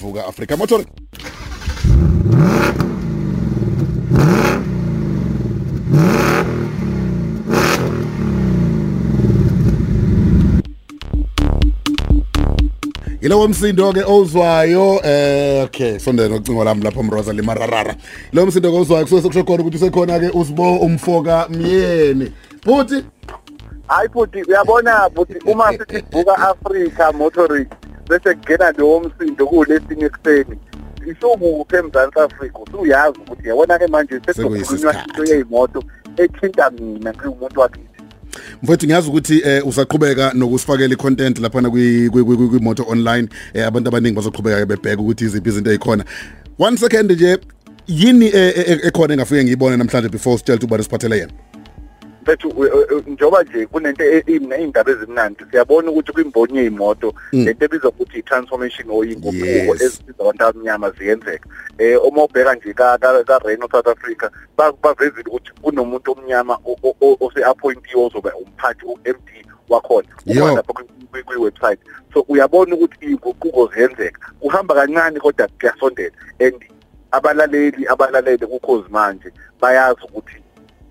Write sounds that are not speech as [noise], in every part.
vuka Africa Motor Yilowo msindo ke ozwayo eh okay sondela ucingo lami lapha mroza limararara. Lo msindo ke ozwayo kusuke sekusho khona ukuthi usekhona ke usibo umfoka myeni. Futhi hayi futhi uyabona futhi uma sithi buka Africa motoring bese kungena lo msindo kulesinye ekseni isukuphi eMzantsi Afrika? Usuyazi ukuthi yabona ke manje sekukhulunywa into yezimoto ethinta mina ngiwumuntu wakithi. Mfowethu ngiyazi ukuthi eh usaqhubeka nokusifakela icontent lapha na kwi kwimoto online. Eh abantu abaningi bazoqhubeka bebheka ukuthi iziphi izinto ezikhona. One second nje yini ekhona engafike ngiyibone namhlanje before sitshela ukuthi uba siphathele yena? Mfethu njoba nje kunento izindaba ezimnandi siyabona ukuthi kwimboni yezimoto lento ebizwa ukuthi i-transformation or inguquko ezisiza abantu abamnyama ziyenzeka. Eh uma ubheka nje ka ka Reno South Africa bavezile ukuthi kunomuntu omnyama ose-appointiwe ozoba umphathi u-MD wakhona ukhona kwi-website. So uyabona ukuthi iy'nguquko ziyenzeka. Kuhamba kancane kodwa kuyasondela. And abalaleli abalalele kukhozi manje bayazi ukuthi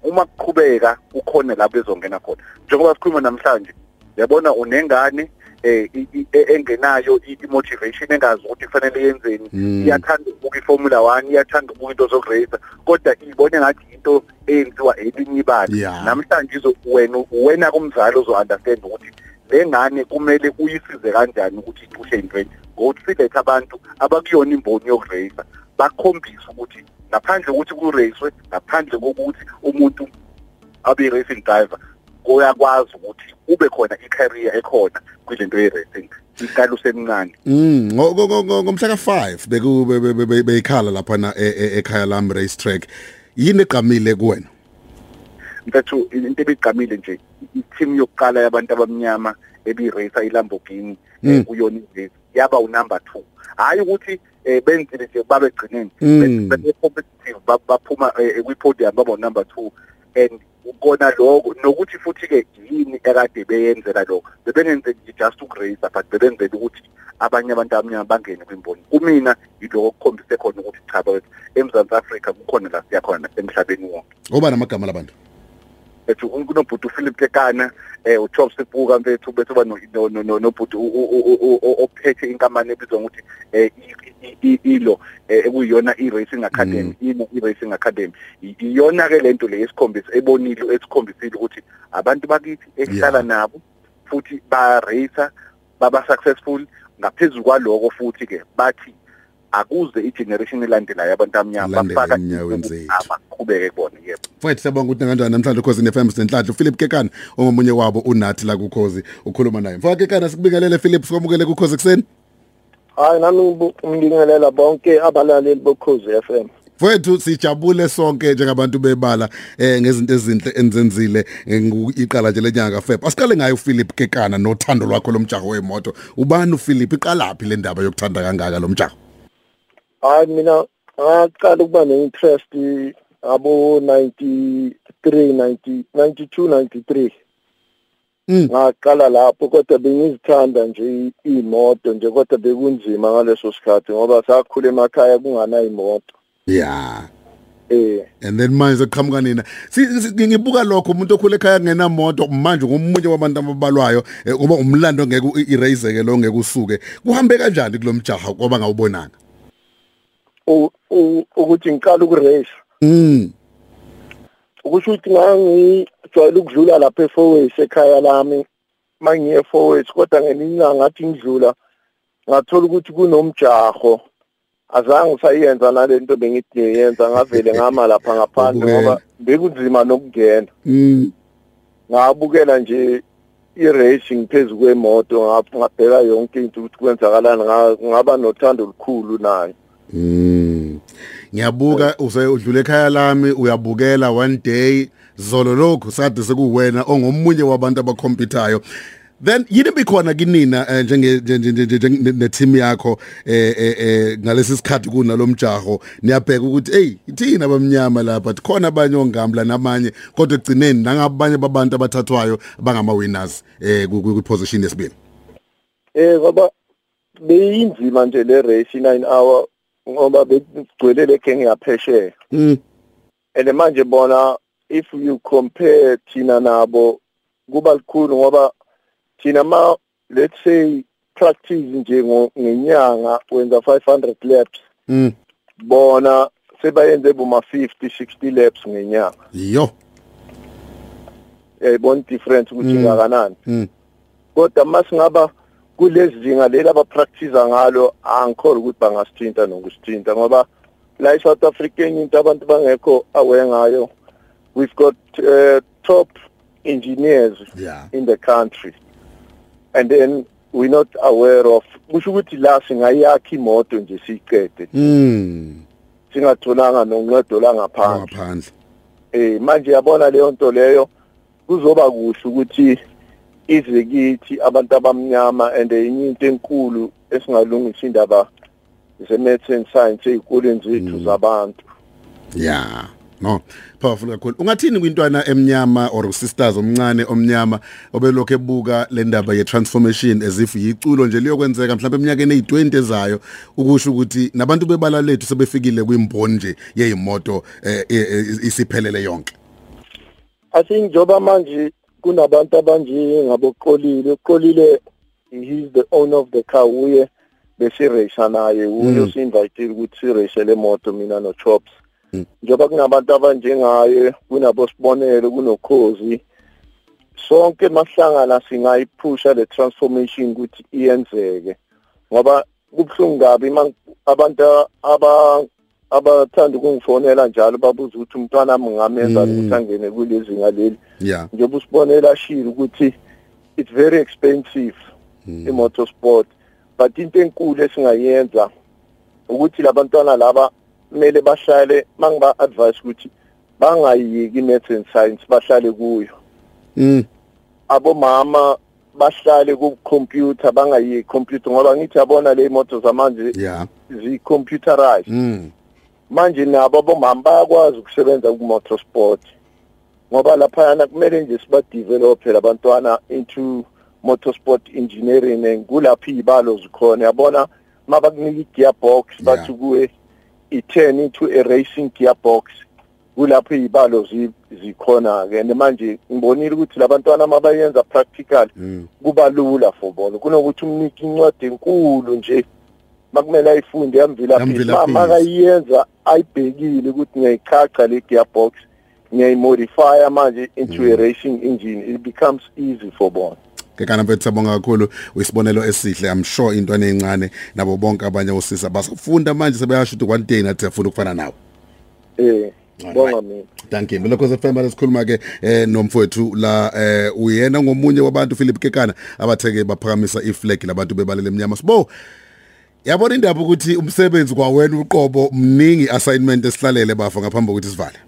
uma kuqhubeka ukhona la bezongena khona. Njengoba sikhuluma namhlanje yabona unengane eh engenayo i-motivation engazi ukuthi kufanele yenzeni. Iyathanda ukubuka iformula 1 iyathanda ukubuka into zokurace kodwa ibone ngathi into eyenziwa elinye ibali namhlanje izo wena wena kumzali uzo understand ukuthi le ngane kumele uyisize kanjani ukuthi icishe intweni ngokuthi silethe abantu abakuyona imboni yokurace bakhombisa ukuthi ngaphandle kokuthi kuracwe ngaphandle kokuthi umuntu abe racing driver uyakwazi ukuthi ube khona i-career ekhona kwilento ye-racing. Iqala usemncane. Mm ngomhla ka5 beku beyikhala lapha na ekhaya lami race track yini eqamile kuwena? Mfethu into ebigqamile nje i-team yokuqala yabantu abamnyama ebiracer iLamborghini kuyona ivesi yaba unumber 2 hayi ukuthi benzile nje babegcineni. Bese competitive baphuma kwi-podium baba number 2 and ukona lokho nokuthi futhi ke yini ekade beyenzela lokho. Bebengenze just ukuracer but bebenzela ukuthi abanye abantu abamnyama bangene kwimboni. Kumina yiloko okukhombise khona ukuthi cha bawethu eMzantsi Afrika kukhona la siyakhona emhlabeni wonke. Oba namagama labantu. Ethu kunobhuti uPhilip Kekana eh uThob Sibuka mfethu bese uba no nobhuti ophethe inkampani ebizwa ukuthi eh ilo ekuyiyona i-racing academy ino i-racing academy. Iyona ke lento le esikhombisa ebonile esikhombisile ukuthi abantu bakithi esihlala nabo futhi ba racer baba successful ngaphezulu kwaloko futhi ke bathi akuze igeneration elandelayo abantu abamnyama bafaka abaqhubeke kubona yebo. Mfowethu siyabonga ukuthi kanjani namhlanje ukhosini FM senhlanhla Philip Kekana ongomunye wabo unathi la kukhozi ukhuluma naye. Mfowethu Kekana sikubingelele Philip sikwamukele kukhozi kuseni hayi nami ngibingelela bonke abalaleli bokhozi FM Mfowethu sijabule sonke njengabantu bebala eh ngezinto ezinhle enzenzile iqala nje lenyanga Feb. Asiqale ngayo Philip Kekana nothando lwakho lomjaho wemoto. Ubani uPhilip? Iqalaphi le ndaba yokuthanda kangaka lomjaho? Hayi mina ngaqala ukuba ne-interest abo 93 90 92 93 ngaqala lapho kodwa bengizithanda nje imoto nje kodwa bekunzima ngaleso sikhathi ngoba sakhula emakhaya kungana imoto yeah eh. And then manje kuqhamuka nina. Ngibuka lokho umuntu okhule ekhaya kungena moto manje ngomunye wabantu ababalwayo ngoba umlando ngeke i-race ke lo ngeke usuke. Kuhambe kanjani kulomjaha ngoba ngawubonanga? Ukuthi ngiqala ukurace mm. Ukusho ukuthi ngangijwayele ukudlula lapha eForways ekhaya lami mangiye eForways kodwa ngelinye ngathi ngidlula ngathola ukuthi kunomjaho. Azange sayenza nalento bengithi ngiyenza ngavele ngama lapha ngaphandle ngoba bekunzima nokungena. Mm. Ngabukela nje i-racing phezu kwemoto ngabheka yonke into ukuthi kwenzakalani ngaba nothando olukhulu nayo Mm. Ngiyabuka usedlula ekhaya lami uyabukela one day. Zolo lokho sade sekuwena ongomunye wabantu abakhompyuthayo. Then yini bikhona kinina njenge ne team yakho eh eh ngalesi sikhathi kunalomjaho niyabheka ukuthi hey ithina abamnyama lapha khona abanye ongambla namanye kodwa egcineni nangabanye babantu abathathwayo abangama winners eh ku position yesibili. Eh ngoba beyinzima nje le race 9 hour ngoba begcwele le gang yaphesheya. Mm. And manje bona if you compare thina nabo kuba likhulu ngoba thina ma let's say practice nje ngenyanga wenza 500 laps. Mm. Bona sebayenze boma 50 60 laps ngenyanga. Yo. Yayibona difference ukuthi Mm. ngakanani? Mm. Kodwa masingaba kulezi zinga leli abapractice ngalo angikholwa ukuthi bangasithinta nokusithinta ngoba la eSouth Africa into abantu bangekho aware ngayo. We've got uh, top engineers yeah. in the country. And then we're not aware of kusho ukuthi la singayakha imoto nje siyiqede. Mm singatholanga noncedo la ngaphandle ngaphandle eh manje yabona leyo nto leyo kuzoba kuhle ukuthi ize kithi abantu abamnyama and enye into enkulu esingalungisa indaba ze-maths and science ey'koleni zethu zabantu. Yeah no powerful kakhulu. Ungathini kwintwana emnyama or usisters omncane omnyama obelokho ebuka le ndaba ye transformation as if yiculo nje liyokwenzeka mhlawumbe eminyakeni eyi20 ezayo? Ukusho ukuthi nabantu bebala lethu sebefikile kwimboni nje yezimoto eh, eh, eh, isiphelele yonke. I think njoba manje kunabantu abanje ngaboqolile uqolile he's the owner of the car. Uye besirace naye. Uye Mm. usinvitile ukuthi sirace le moto mina no Chops Mm. njoba kunabantu abanjengaye kunabosibonelo kunokhozi sonke masihlangana singayiphusha le transformation ukuthi iyenzeke. Ngoba kubhlungu kabi abantu aba abathanda ukungifonela njalo babuza ukuthi umntwana wami ngamenza Mm. ukuthi angene kulezi ngaleli. Njengoba usibonela shilo ukuthi it's very expensive imotorsport. But into enkulu esingayenza ukuthi labantwana laba kumele bahlale mangiba advise ukuthi bangayiki maths and science bahlale kuyo. Mm. Abomama bahlale ku computer bangayiki computer ngoba ngithi yabona le moto zamanje yeah zi computerized mm. Manje nabo abomama bayakwazi ukusebenza ku motorsport ngoba lapha kumele nje siba develop labantwana into motorsport engineering and kulapho izibalo zikhona. Yabona mabakunika i-gearbox bathi kuwe i-turn into a racing gearbox kulapho izibalo zi- zikhona ke and manje ngibonile ukuthi labantwana mabayenza practical mm. kuba lula for bona. Kunokuthi umnike incwadi enkulu nje makumele ayifunde yamvilaphi Yamvilaphi. makayenza ayibhekile ukuthi ngiyayichacha le gearbox ngiyayimodify manje into a racing engine. It becomes easy for bona. Kekana mfethu sabonga kakhulu uyisibonelo esihle. I'm sure intwana ezincane nabo bonke abanye osisa basafunda manje sebeyasho ukuthi one day nathi siyafuna ukufana nawe. Eh bonga mina. Thank you. Lokho sefema lesikhuluma ke eh nomfowethu la eh uyena ngomunye wabantu Philip Kekana abatheke baphakamisa iflag labantu bebalele eminyama. Sibo Yabona indaba ukuthi umsebenzi kwawena uqobo mningi assignment esihlalele bafa ngaphambi kokuthi sivale.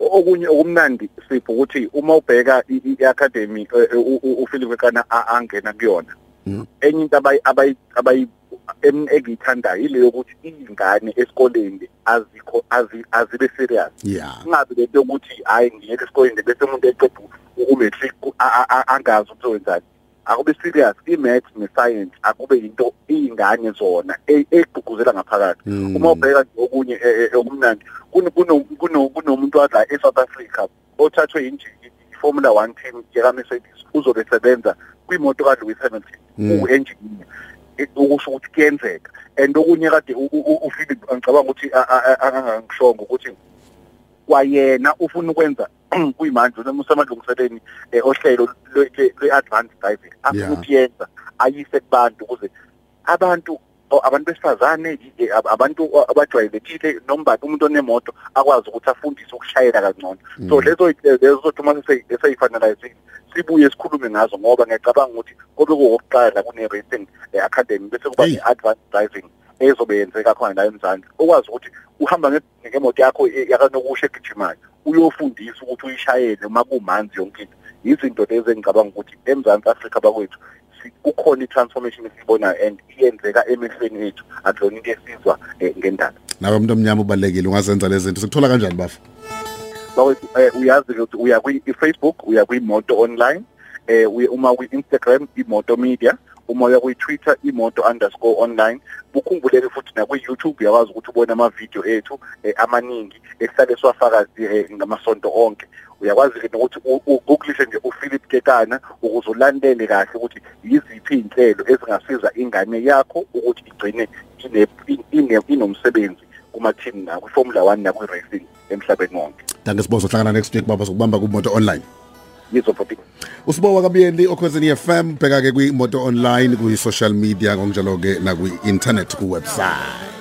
okunye okumnandi sipho ukuthi uma ubheka i-academy eh, u- uPhilip Kana angena kuyona Mhm. enye into abayi abayi engiyithandayo ile yokuthi izingane esikoleni azikho azi- azibe serious kungabi lento yokuthi hayi ngiyeke esikoleni bese umuntu eqeda umetric angazi ukuthi wenzani akube serious i-maths ne-science akube yinto iy'ngane zona e- egqugquzela ngaphakathi Mm. uma ubheka nje okunye eh, eh, okumnandi kuno- kuno- kuno- kunomuntu wadla e-south africa othathwe injini i-formula one team yaka-mercedes uzobe sebenza kwimoto ka-lewis hamilton Mm. uwu-engineer Eh, ukusho ukuthi kuyenzeka and okunye kade u- u- u- uphilip ngicabanga ukuthi a- a- a- angangishongo ukuthi kwayena ufuna ukwenza [clears throat] kuyimanje noma usemalungiseleni eh, ohlelo lwe- lwe- lwe-advanced driving afuna Yeah. ukuyenza ayise kubantu ukuze abantu o- abantu besifazane eh, ab- abantu abajwayelekile noma bani umuntu onemoto akwazi ukuthi afundise ukushayela kangcono. So lezo lezo uma eseyifanelizile sibuye sikhulume ngazo ngoba ngiyacabanga ukuthi kobe kuwokuqala kune-racing eh, academy bese kuba Hey. ne-advanced driving ezobe yenzeka khona la eMzansi. Ukwazi ukuthi uhamba nge- ngemoto yakho e- yakanokusho egijimayo uyofundisa ukuthi uyishayele uma kumanzi yonke into izinto lezi engicabanga ukuthi eMzansi Afrika bakwethu si- kukhona i-transformation esiyibonayo and iyenzeka emehlweni ethu akuyona into esizwa eh, ngendaba Nawe umuntu omnyama ubalekile ungazenza lezi zinto. Sikuthola kanjani bafa? bakwethu eh, uyazi ukuthi uya kwi-Facebook uya kwi-moto online eh uye- uma kwi-Instagram imoto media uma uya kwi-Twitter imoto_online ukhumbuleke futhi na kwi-YouTube uyakwazi ukuthi ubone ama-video ethu eh, amaningi esihlale siwafaka eh, ngamasonto onke uyakwazi ke nokuthi ugooglise nje uPhilip Kekana ukuze ulandele kahle ukuthi yiziphi inhlelo ezingasiza ingane yakho ukuthi igcine ine inomsebenzi kuma team na ku Formula 1 na ku racing emhlabeni wonke. Danke sibozo hlangana next week baba sokubamba ku moto online. Yizo futhi. Usibowa kabiyeli okhwezeni FM bheka ke kwi moto online ku social media ngokunjalo ke na ku internet ku website.